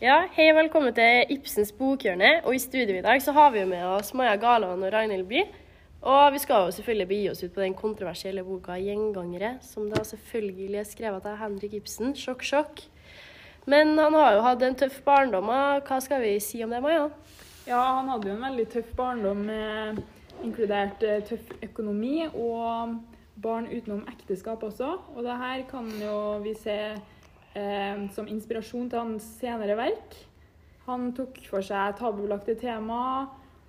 Ja, hei og velkommen til Ibsens bokhjørne. Og i studio i dag så har vi med oss Maja Galand og Ragnhild By. Og vi skal jo selvfølgelig begi oss ut på den kontroversielle boka 'Gjengangere', som da selvfølgelig er skrevet av Henrik Ibsen. Sjokk, sjokk. Men han har jo hatt en tøff barndom. Hva skal vi si om det, Maja? Ja, han hadde jo en veldig tøff barndom med inkludert eh, tøff økonomi og barn utenom ekteskap også. Og det her kan jo vi se eh, som inspirasjon til hans senere verk. Han tok for seg tabubelagte temaer,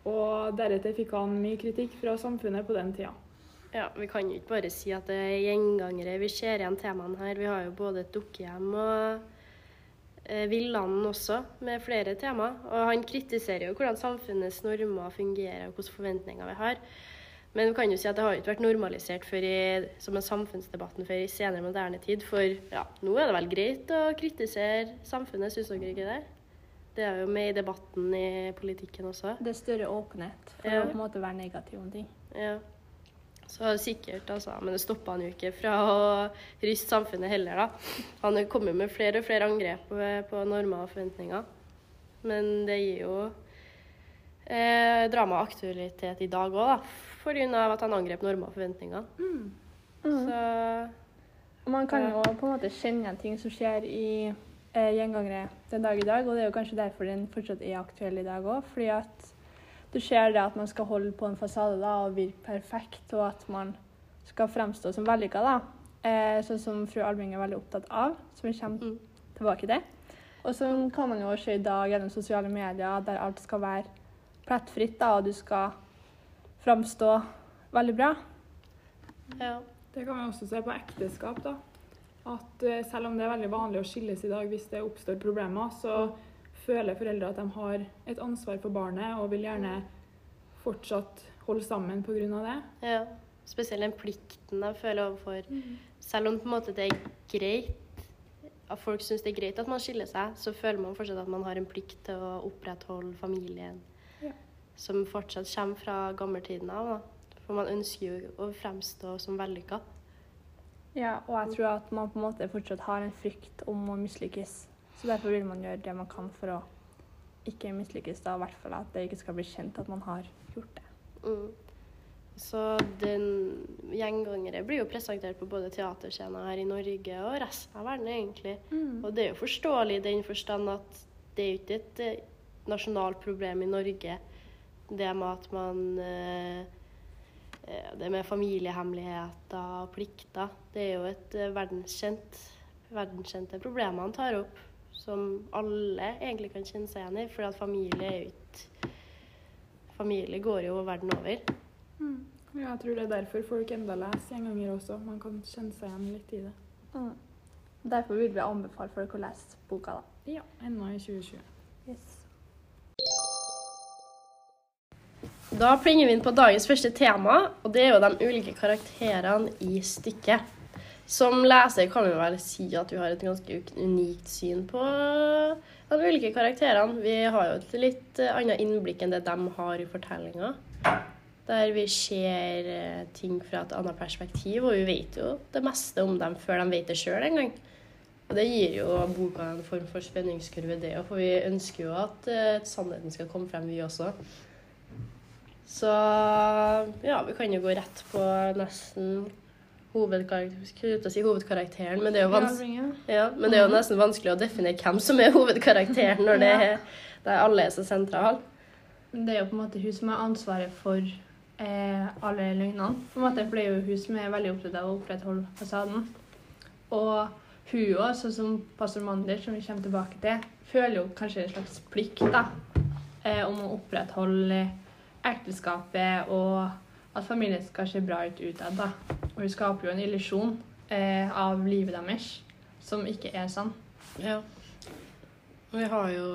og deretter fikk han mye kritikk fra samfunnet på den tida. Ja, Vi kan jo ikke bare si at det er gjengangere. Vi ser igjen temaene her. Vi har jo både et dukkehjem og eh, Villanden også, med flere tema. Og han kritiserer jo hvordan samfunnets normer fungerer, og hvilke forventninger vi har. Men du kan jo si at det har ikke vært normalisert i, som en samfunnsdebatten før i senere moderne tid. For ja, nå er det vel greit å kritisere samfunnet, syns dere ikke det? Det er jo med i debatten i politikken også. Det er større åpenhet for Ja. å på en måte være negativ om ting. Ja. Så sikkert, altså. Men det stoppa han jo ikke fra å ryste samfunnet heller, da. Han kommer med flere og flere angrep på, på normer og forventninger. Men det gir jo eh, dramaaktualitet i dag òg, da. Pga. at han angrep normer og forventninger. Så man kan jo på en måte kjenne igjen ting som skjer i eh, gjengangere den dag i dag, og det er jo kanskje derfor den fortsatt er aktuell i dag òg. Fordi at du ser det at man skal holde på en fasade da, og virke perfekt, og at man skal fremstå som vellykka, da. Eh, sånn som fru Albing er veldig opptatt av, som vi kommer Mm. tilbake til. Og så kan man jo se i dag gjennom sosiale medier, der alt skal være plettfritt, da, og du skal framstå veldig bra. ja. Det kan vi også se på ekteskap. da. At eh, Selv om det er veldig vanlig å skilles i dag hvis det oppstår problemer, så føler foreldre at de har et ansvar for barnet og vil gjerne fortsatt holde sammen pga. det. ja. Spesielt den plikten de føler overfor Selv om på en måte det er greit at folk syns det er greit at man skiller seg, så føler man fortsatt at man har en plikt til å opprettholde familien. Som fortsatt kommer fra gammeltiden av. da. For man ønsker jo å fremstå som vellykka. Ja, og jeg tror at man på en måte fortsatt har en frykt om å mislykkes. Så derfor vil man gjøre det man kan for å ikke mislykkes, da i hvert fall at det ikke skal bli kjent at man har gjort det. Mm. Så den gjengangere blir jo presentert på både teaterscener her i Norge og resten av verden, egentlig. Og det er jo forståelig i den forstand at det er jo ikke et eh, nasjonalt problem i Norge, det med at man eh, eh, Det med familiehemmeligheter og plikter. Det er jo et eh, verdenskjent verdenskjente problem han tar opp, som alle egentlig kan kjenne seg igjen i. For at familie er jo ikke Familie går jo verden over. Ja, jeg tror det er derfor folk enda leser gjenganger også. Man kan kjenne seg igjen litt i det. Derfor vil vi anbefale folk å lese boka, da. Ja, ennå i 2020. Yes. Da plinger vi inn på dagens første tema, og det er jo de ulike karakterene i stykket. Som leser kan vi vel si at vi har et ganske unikt syn på de ulike karakterene. Vi har jo et litt annet innblikk enn det de har i fortellinga. Der vi ser eh, ting fra et annet perspektiv, og vi vet jo det meste om dem før de vet det sjøl engang. Og det gir jo boka en form for spenningskurve, det òg, for vi ønsker jo at eh, sannheten skal komme frem, vi også. Så ja, vi kan jo gå rett på nesten hovedkarakter, skulle til å si hovedkarakteren, men det ja, men det er jo nesten vanskelig å definere hvem som er hovedkarakteren når det er, det er alle er så sentrale. Det er jo på en måte hun som har ansvaret for eh, alle løgnene. På en måte, for det er jo hun som er veldig opptatt av å opprettholde fasaden. Og hun òg, sånn som pastor Mander, som vi kommer tilbake til, føler jo kanskje en slags plikt da, eh, om å opprettholde ekteskapet og at familien skal se bra ut utad. da. Og hun skaper jo en illusjon eh, av livet deres som ikke er sann. Ja. Og vi har jo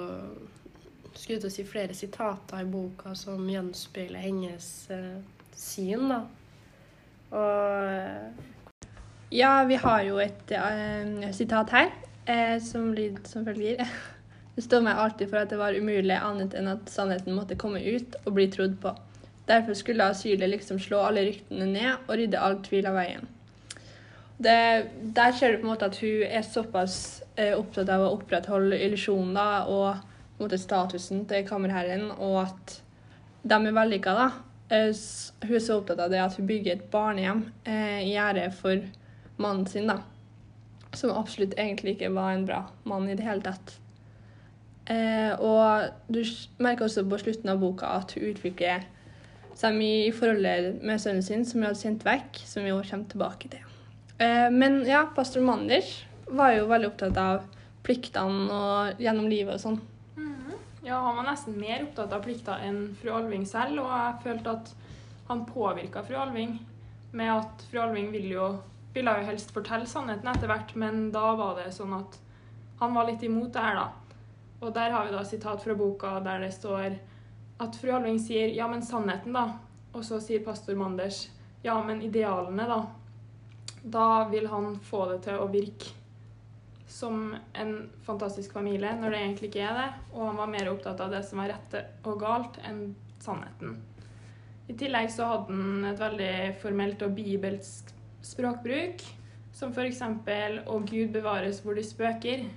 skulle til å si flere sitater i boka som gjenspeiler hennes eh, syn, da. Og Ja, vi har jo et eh, sitat her eh, som lyder som følger. Står meg alltid for at det var umulig annet enn at sannheten måtte komme ut og bli trodd på. Derfor skulle asylet liksom slå alle ryktene ned og rydde all tvil av veien. Det, der ser du på en måte at hun er såpass eh, opptatt av å opprettholde illusjonen da, og på en måte statusen til kammerherren, og at de er vellykka. da. Eh, hun er så opptatt av det at hun bygger et barnehjem eh, i ære for mannen sin, da. Som absolutt egentlig ikke var en bra mann i det hele tatt. Eh, og du merker også på slutten av boka at hun utvikler seg mye i forholdet med sønnen sin, som hun hadde sendt vekk, som vi også kommer tilbake til. Eh, men ja, pastor Manders var jo veldig opptatt av pliktene og gjennom livet og sånn. Ja, han var nesten mer opptatt av plikter enn fru Alving selv, og jeg følte at han påvirka fru Alving med at fru Alving ville jo, ville jo helst fortelle sannheten etter hvert, men da var det sånn at han var litt imot det her, da. Og der har vi da sitat fra boka der det står at fru Alving sier 'ja, men sannheten', da. Og så sier pastor Manders 'ja, men idealene', da. Da vil han få det til å virke som en fantastisk familie, når det egentlig ikke er det. Og han var mer opptatt av det som var rett og galt, enn sannheten. I tillegg så hadde han et veldig formelt og bibelsk språkbruk, som f.eks. 'Å Gud bevares hvor de spøker'.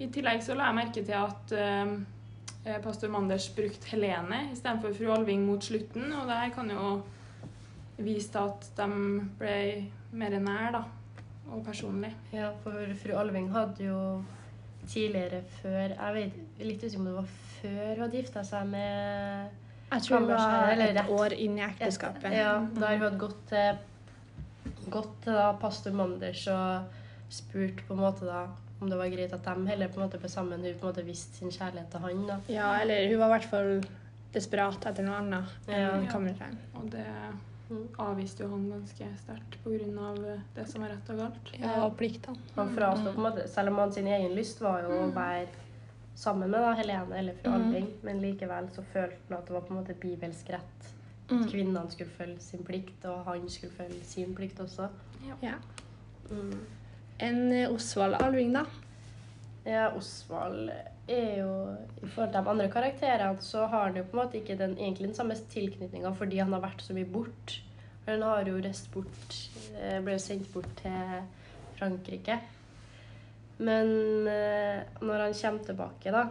I tillegg så la jeg merke til at eh, pastor Manders brukte Helene istedenfor fru Alving mot slutten, og det her kan jo vise til at de ble mer nær, da, og personlig. Ja, for fru Alving hadde jo tidligere før Jeg vet litt usikker om det var før hun hadde gifta seg med Jeg tror det var eller et rett. år inn i ekteskapet. Ja, da har hun hadde gått til, gått til da, pastor Manders og spurt på en måte da om det var greit at de heller på en måte ble sammen. Hun på en måte visste sin kjærlighet til han. da. Ja, eller hun var i hvert fall desperat etter noe annet Ja. enn Ja. Og det Mm. avviste jo han ganske sterkt pga. det som var rett og galt. Ja, og pliktene. Han frastod på en måte, Selv om han sin egen lyst var jo å være sammen med da, Helene eller fru Mm. Alving, men likevel så følte han at det var på en måte bibelsk rett. At Kvinnene skulle følge sin plikt, og han skulle følge sin plikt også. Ja. Mm. En eh, Osvald Alving, da. Ja, Osvald er jo I forhold til de andre karakterene så har han jo på en måte ikke den, egentlig den samme tilknytninga fordi han har vært så mye bort. Han har jo reist bort eh, Ble sendt bort til Frankrike. Men eh, når han kommer tilbake, da,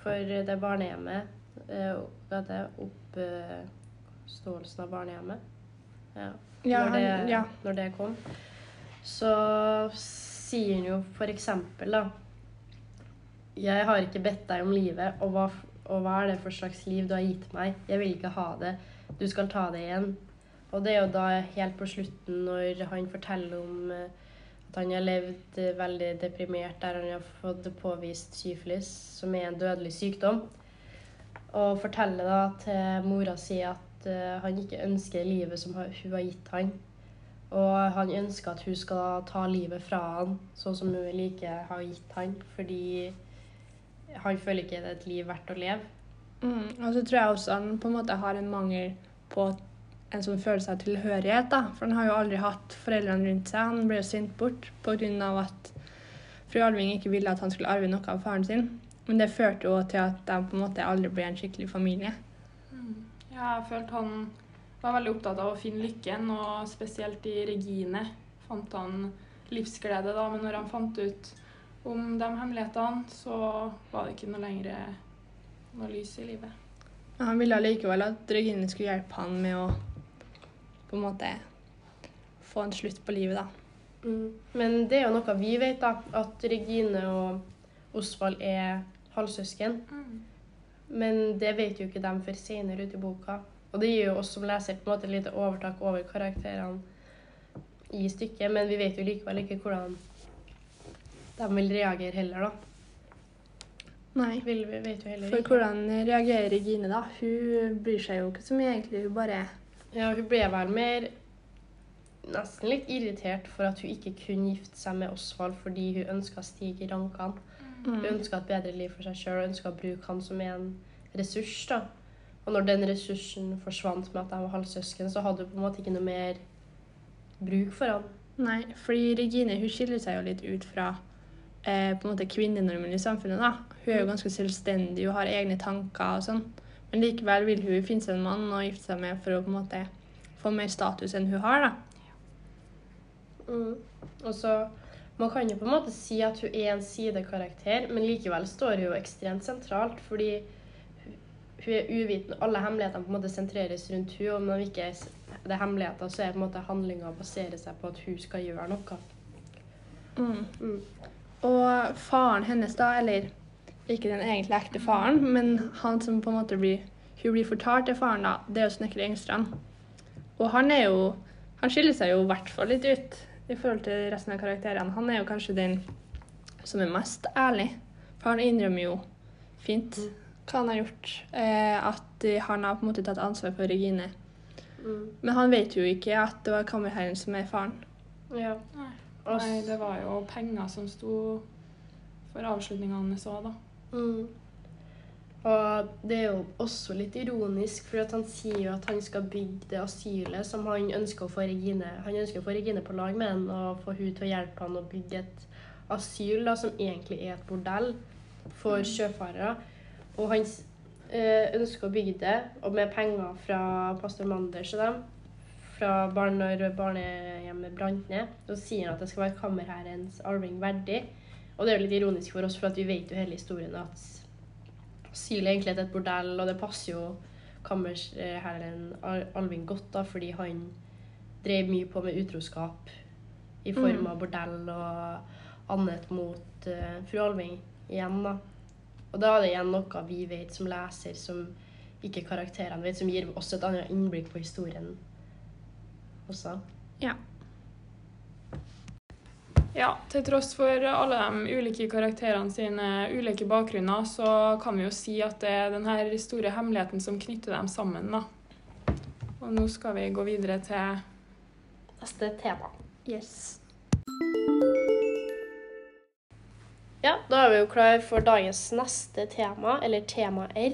for det barnehjemmet eh, Hva det? Oppståelsen av barnehjemmet? Ja Ja, når, det, ja. når det kom, så sier han jo for eksempel da Jeg har ikke bedt deg om livet, og hva, og hva er det for slags liv du har gitt meg? Jeg vil ikke ha det. Du skal ta det igjen. Og det er jo da helt på slutten, når han forteller om eh, at han har levd eh, veldig deprimert, der han har fått påvist syfilis, som er en dødelig sykdom. Og forteller da til mora si at eh, han ikke ønsker livet som hun har gitt han. Og han ønsker at hun skal ta livet fra han, sånn som hun like har gitt han. Fordi han føler ikke det er et liv verdt å leve. Mm. Og så tror jeg også han på en måte har en mangel på en sånn følelse av tilhørighet. da. For han har jo aldri hatt foreldrene rundt seg. Han ble jo sendt bort pga. at fru Alving ikke ville at han skulle arve noe av faren sin. Men det førte jo til at de på en måte aldri ble en skikkelig familie. Ja, jeg følte han var veldig opptatt av å finne lykken, og spesielt i Regine fant han livsglede. da, Men når han fant ut om de hemmelighetene, så var det ikke noe lenger noe lys i livet. Han ville allikevel at Regine skulle hjelpe han med å på en måte få en slutt på livet, da. Mm. Men det er jo noe vi vet, da. At Regine og Osvald er halvsøsken. Men det vet jo ikke dem før senere ute i boka. Og det gir jo oss som leser på en måte et lite overtak over karakterene i stykket, men vi vet jo likevel ikke hvordan de vil reagere heller, da. Nei. Vil, vet jo heller For ikke. hvordan reagerer Regine, da? Hun bryr seg jo ikke så mye, egentlig. Hun bare Ja, hun ble vel mer nesten litt irritert for at hun ikke kunne gifte seg med Osvald fordi hun ønska å stige i rankene. Hun mm. ønska et bedre liv for seg sjøl og ønska å bruke han som en ressurs. da. Og når den ressursen forsvant med at jeg var halvsøsken, så hadde hun på en måte ikke noe mer bruk for han. Nei, fordi Regine hun skiller seg jo litt ut fra eh, på en måte kvinnenormen i samfunnet. da. Hun er jo ganske selvstendig og har egne tanker og sånn. Men likevel vil hun finne seg en mann å gifte seg med for å på en måte få mer status enn hun har. da. Mm. Og så Man kan jo på en måte si at hun er en sidekarakter, men likevel står hun jo ekstremt sentralt, fordi hun- er uvitende. Alle hemmelighetene på en måte sentreres rundt hun, og når ikke er det er hemmeligheter, så er på en måte handlinga baserer seg på at hun skal gjøre noe. Mm. Mm. Og faren hennes, da, eller ikke den egentlig ekte faren, men han som på en måte blir hun blir fortalt til faren, da, det er jo snekker Engstrand. Og han er jo Han skiller seg jo i hvert fall litt ut i forhold til resten av karakterene. Han er jo kanskje den som er mest ærlig, for han innrømmer jo fint hva han har gjort. Eh, at han har på en måte tatt ansvar for Regine. Mm. Men han vet jo ikke at det var kammerherren som er faren. Ja. Nei. Nei, det var jo penger som sto for avslutninga hans òg, da. Mm. Og det er jo også litt ironisk, for at han sier jo at han skal bygge det asylet som han ønsker å få Regine Han ønsker å få Regine på lag med han og få hun til å hjelpe han å bygge et asyl da, som egentlig er et bordell for sjøfarere. Og han eh, ønsker å bygge det, og med penger fra pastor Manders og dem, fra barn når barnehjemmet brant ned, så sier han at det skal være kammerherrens arving verdig. Og det er jo litt ironisk for oss, for at vi vet jo hele historien at asyl er egentlig et bordell, og det passer jo kammerherren Al- Alvin godt, da, fordi han drev mye på med utroskap i form Mm. av bordell og annet mot uh, fru Alving igjen, da. Og da er det igjen noe vi vet som leser, som ikke karakterene vet, som gir oss et annet innblikk på historien også. Ja, til tross for alle de ulike karakterene sine ulike bakgrunner, så kan vi jo si at det er denne store hemmeligheten som knytter dem sammen, da. Og nå skal vi gå videre til Neste tema. Yes. Ja, da er vi jo klar for dagens neste tema, eller tema R.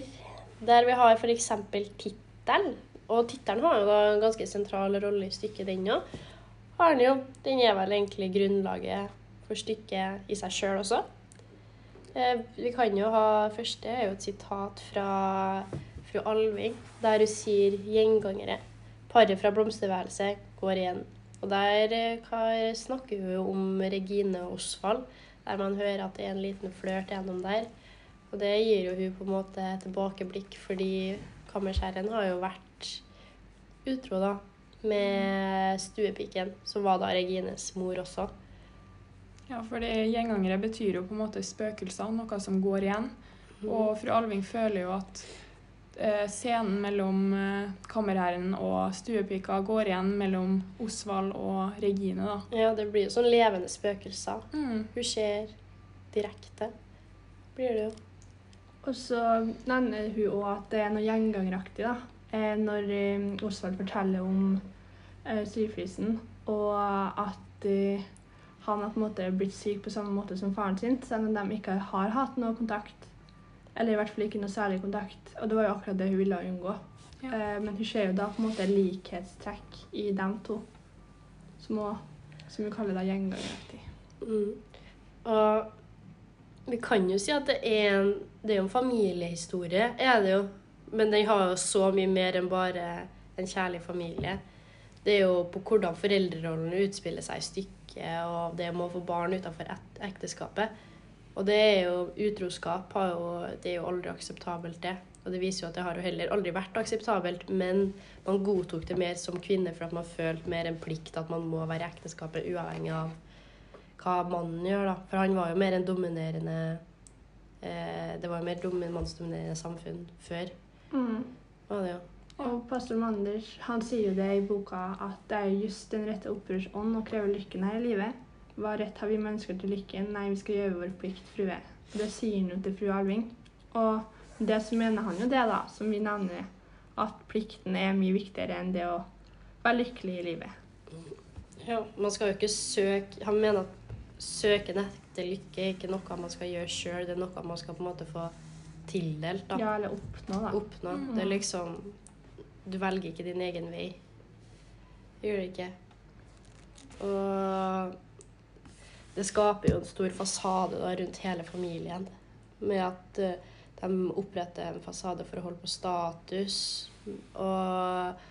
Der vi har f.eks. tittel. Og tittelen har jo da en ganske sentral rolle i stykket, den òg. Har den jo. Den er vel egentlig grunnlaget for stykket i seg sjøl også. Eh, vi kan jo ha Første er jo et sitat fra fru Alving, der hun sier 'gjengangere'. Paret fra blomsterværelset går igjen. Og der eh, snakker hun om Regine Osvald der man hører at det er en liten flørt gjennom der. Og det gir jo hun på en måte tilbakeblikk, fordi kammerskjæren har jo vært utro, da, med stuepiken, som var da Regines mor også. Ja, for det gjengangere betyr jo på en måte spøkelser, noe som går igjen. Og fru Alving føler jo at scenen mellom eh, kammerherren og stuepika går igjen mellom Osvald og Regine, da. Ja, det blir jo sånn levende spøkelser. Mm. Hun ser direkte. Blir det jo. Og så nevner hun òg at det er noe gjengangeraktig da, eh, når eh, Osvald forteller om eh, og at eh, han har på en måte blitt syk på samme måte som faren sin, selv om de ikke har hatt noe kontakt. Eller i hvert fall ikke noe særlig kontakt. Og det var jo akkurat det hun ville unngå. Ja. Eh, men hun ser jo da på en måte likhetstrekk i dem to, som, også, som hun kaller da gjengangeraktig. Mm. Og vi kan jo si at det er en, det er en familiehistorie, er det jo. Men den har jo så mye mer enn bare en kjærlig familie. Det er jo på hvordan foreldrerollen utspiller seg i stykket, og det med å få barn utenfor et- ekteskapet. Og det er jo utroskap har jo, det er jo aldri akseptabelt, det. Og det viser jo at det har jo heller aldri vært akseptabelt, men man godtok det mer som kvinne for at man følte mer en plikt at man må være i ekteskapet uavhengig av hva mannen gjør, da. For han var jo mer en dominerende eh, Det var jo mer domin- mannsdominerende samfunn før, var det jo. Og pastor Manders han sier jo det i boka at det er just den rette opprørsånd å kreve lykken her i livet. Hva rett har vi mennesker til lykken? Nei, vi skal gjøre vår plikt, frue. Det sier han jo til fru Alving. Og det så mener han jo det, da, som vi nevner, at plikten er mye viktigere enn det å være lykkelig i livet. Ja, man skal jo ikke søke Han mener at søken etter lykke er ikke noe man skal gjøre sjøl, det er noe man skal på en måte få tildelt. da. Ja, eller oppnå, da. Oppnå. Det er liksom Du velger ikke din egen vei. Gjør det ikke. Og det skaper jo en stor fasade da, rundt hele familien. Med at uh, de oppretter en fasade for å holde på status. Og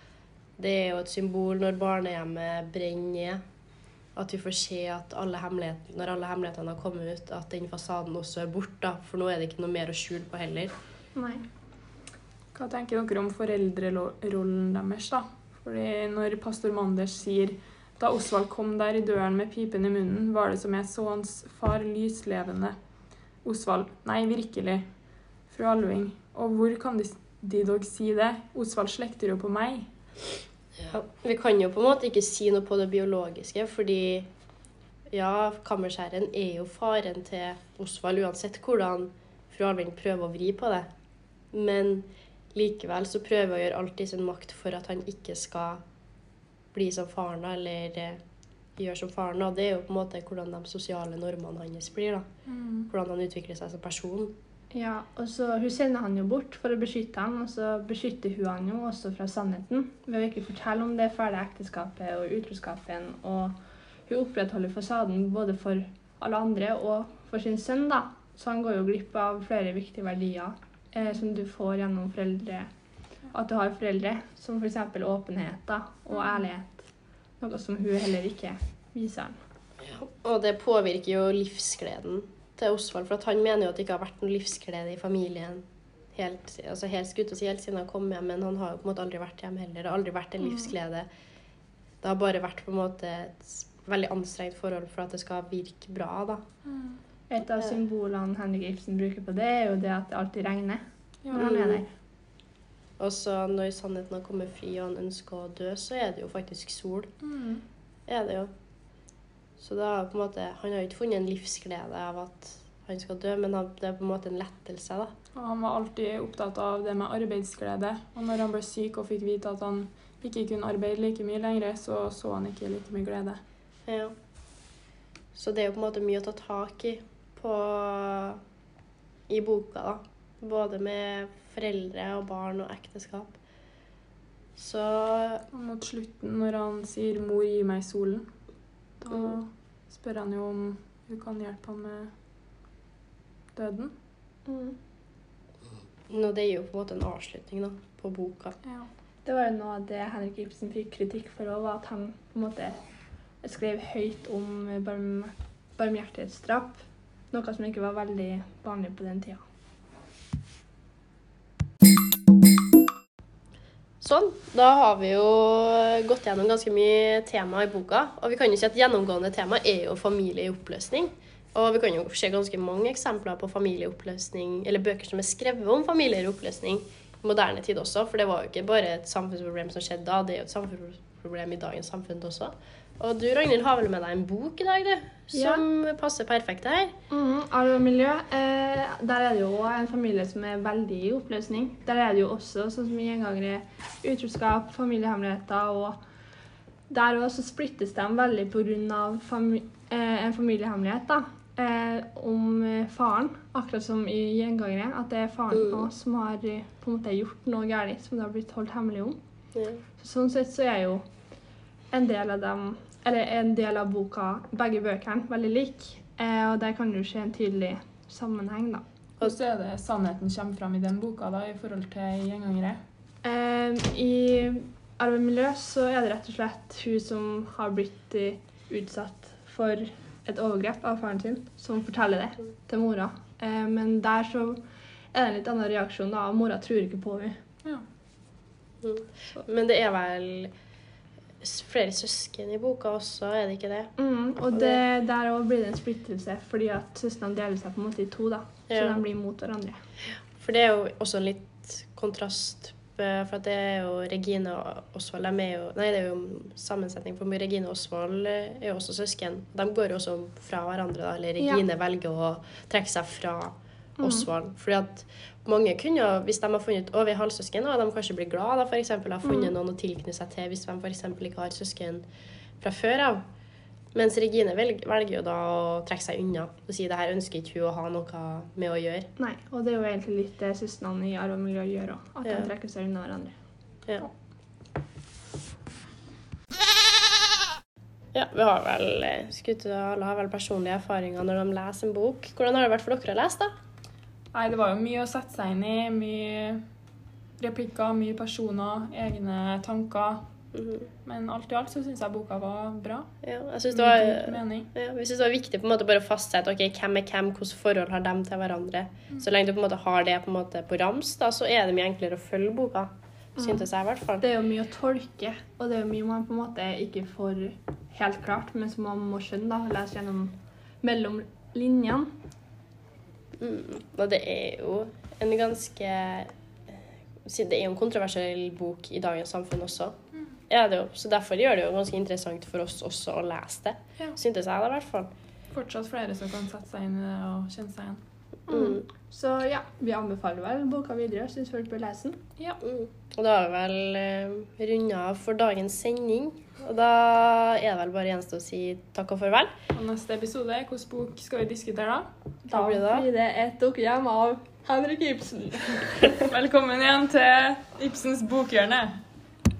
det er jo et symbol når barnehjemmet brenner at vi får se at alle når alle hemmelighetene har kommet ut, at den fasaden også er borte. For nå er det ikke noe mer å skjule på heller. Nei. Hva tenker dere om foreldrerollen deres, da? Fordi når pastor Manders sier da Osvald kom der i døren med pipen i munnen, var det som jeg så hans far lyslevende. Osvald, nei, virkelig. Fru Alving, og hvor kan de, de dog si det? Osvald slekter jo på meg. Ja, vi kan jo på en måte ikke si noe på det biologiske, fordi ja, kammerskjæren er jo faren til Osvald, uansett hvordan fru Alving prøver å vri på det. Men likevel så prøver hun å gjøre alt i sin makt for at han ikke skal bli som faren eller eh, gjøre som faren. Og det er jo på en måte hvordan de sosiale normene hans blir. da. Hvordan han utvikler seg som person. Ja, og så Hun sender han jo bort for å beskytte han, og så beskytter hun han jo også fra sannheten ved å ikke fortelle om det fæle ekteskapet og utroskapen. Og hun opprettholder fasaden både for alle andre og for sin sønn, da. Så han går jo glipp av flere viktige verdier eh, som du får gjennom foreldre. At du har foreldre, som f.eks. åpenhet da, og ærlighet. Noe som hun heller ikke viser han. Og det påvirker jo livsgleden til Osvald, for han mener jo at det ikke har vært noe livsglede i familien helt, altså helt, si helt siden han kom hjem, men han har jo på en måte aldri vært hjemme heller. Det har aldri vært en livsglede. Det har bare vært på en måte et veldig anstrengt forhold for at det skal virke bra, da. Et av symbolene Henrik Ibsen bruker på det, er jo det at det alltid regner Ja. når han er der. Og så når sannheten har kommet fri og han ønsker å dø, så er det jo faktisk sol. Mm. Er det jo. Så da på en måte, han har jo ikke funnet en livsglede av at han skal dø, men det er på en måte en lettelse, da. Og han var alltid opptatt av det med arbeidsglede. Og når han ble syk og fikk vite at han ikke kunne arbeide like mye lenger, så så han ikke like mye glede. Ja. Så det er jo på en måte mye å ta tak i på, i boka, da. Både med foreldre og barn og ekteskap. Så Og mot slutten, når han sier 'mor, gi meg solen', da Mm. spør han jo om hun kan hjelpe ham med døden. nå, det gir jo på en måte en avslutning da, på boka. Ja. Det var jo noe av det Henrik Ibsen fikk kritikk for òg, var at han på en måte skrev høyt om barm barmhjertighetsdrap. Noe som ikke var veldig vanlig på den tida. Sånn, da har vi jo gått gjennom ganske mye tema i boka. Og vi kan jo si at gjennomgående tema er jo familie i oppløsning. Og vi kan jo se ganske mange eksempler på familieoppløsning, eller bøker som er skrevet om familier i oppløsning i moderne tid også. For det var jo ikke bare et samfunnsproblem som skjedde da, det er jo et samfunnsproblem i dagens samfunn også. Og du Ragnhild har vel med deg en bok i dag, du, som passer perfekt her. Mm, arv og miljø. Eh, der er det jo en familie som er veldig i oppløsning. Der er det jo også sånn som gjengangere utroskap, familiehemmeligheter og Der òg så splittes de veldig pga. Fami eh, en familiehemmelighet da, eh, om eh, faren. Akkurat som i gjengangere. At det er faren Mm. også som har eh, på en måte gjort noe galt som det har blitt holdt hemmelig om. Ja. Så sånn sett så er jo en del av dem, eller en del av boka, begge bøkene, veldig like. Eh, og der kan du se en tydelig sammenheng, da. Og så er det sannheten kommer fram i den boka da, i forhold til gjengangere. Eh, I Arve miljø så er det rett og slett hun som har blitt utsatt for et overgrep av faren sin, som forteller det til mora. Eh, men der så er det en litt annen reaksjon, da. Mora tror ikke på henne. Ja. Men det er vel flere søsken i boka også, er det ikke det? Mm, og det, der òg blir det en splittelse, fordi at søstrene deler seg på en måte i to. da. Så Ja. de blir mot hverandre. For det er jo også en litt kontrast. eh, For det er jo Regine og Osvald de er jo, Nei, det er jo sammensetning. For Regine og Osvald eh, er jo også søsken. De går jo også fra hverandre. da, Eller Ja. Velger å trekke seg fra Mhm. Mm. Fordi at mange kunne hvis de har funnet over er halvsøsken, og de kanskje blir glad da, for eksempel, har funnet mm. noen å tilknytte seg til hvis de eksempel ikke har søsken fra før av. Mens Regine velger, velger jo da å trekke seg unna og si det her ønsker ikke hun å ha noe med å gjøre. Nei, og det er jo egentlig litt det søstrene i arv og miljø gjør òg. At Ja. de trekker seg unna hverandre. Ja. Ja, vi har vel Skutter Alle har vel personlige erfaringer når de leser en bok. Hvordan har det vært for dere å lese, da? Nei, det var jo mye å sette seg inn i. Mye replikker, mye personer, egne tanker. Mhm. Men alt i alt så syns jeg boka var bra. Ja, jeg syns det var ja, vi synes det var viktig på en måte bare å fastsette ok, hvem er hvem, hvilke forhold har de til hverandre. Så lenge du på en måte har det på, en måte på rams, da, så er det mye enklere å følge boka. Syntes jeg i hvert fall. Det er jo mye å tolke, og det er jo mye man på en måte ikke får helt klart, men som man må skjønne, da. Lese gjennom mellom linjene. Mm. Og det er jo en ganske Det er jo en kontroversiell bok i dagens samfunn også. Ja, det er jo. Så derfor gjør det jo ganske interessant for oss også å lese det. Ja. Syntes jeg det, i hvert fall. Fortsatt flere som kan sette seg inn i det og kjenne seg igjen. Mm. Så ja, vi anbefaler vel boka videre. Syns folk bør lese den. Ja. Mm. Og da har vi vel eh, runda av for dagens sending. Og da er det vel bare gjenstå å si takk og farvel. Og neste episode, hvilken bok skal vi diskutere da? Da blir det blir det et dokuhjem av Henrik Ibsen. Velkommen igjen til Ibsens bokhjørne.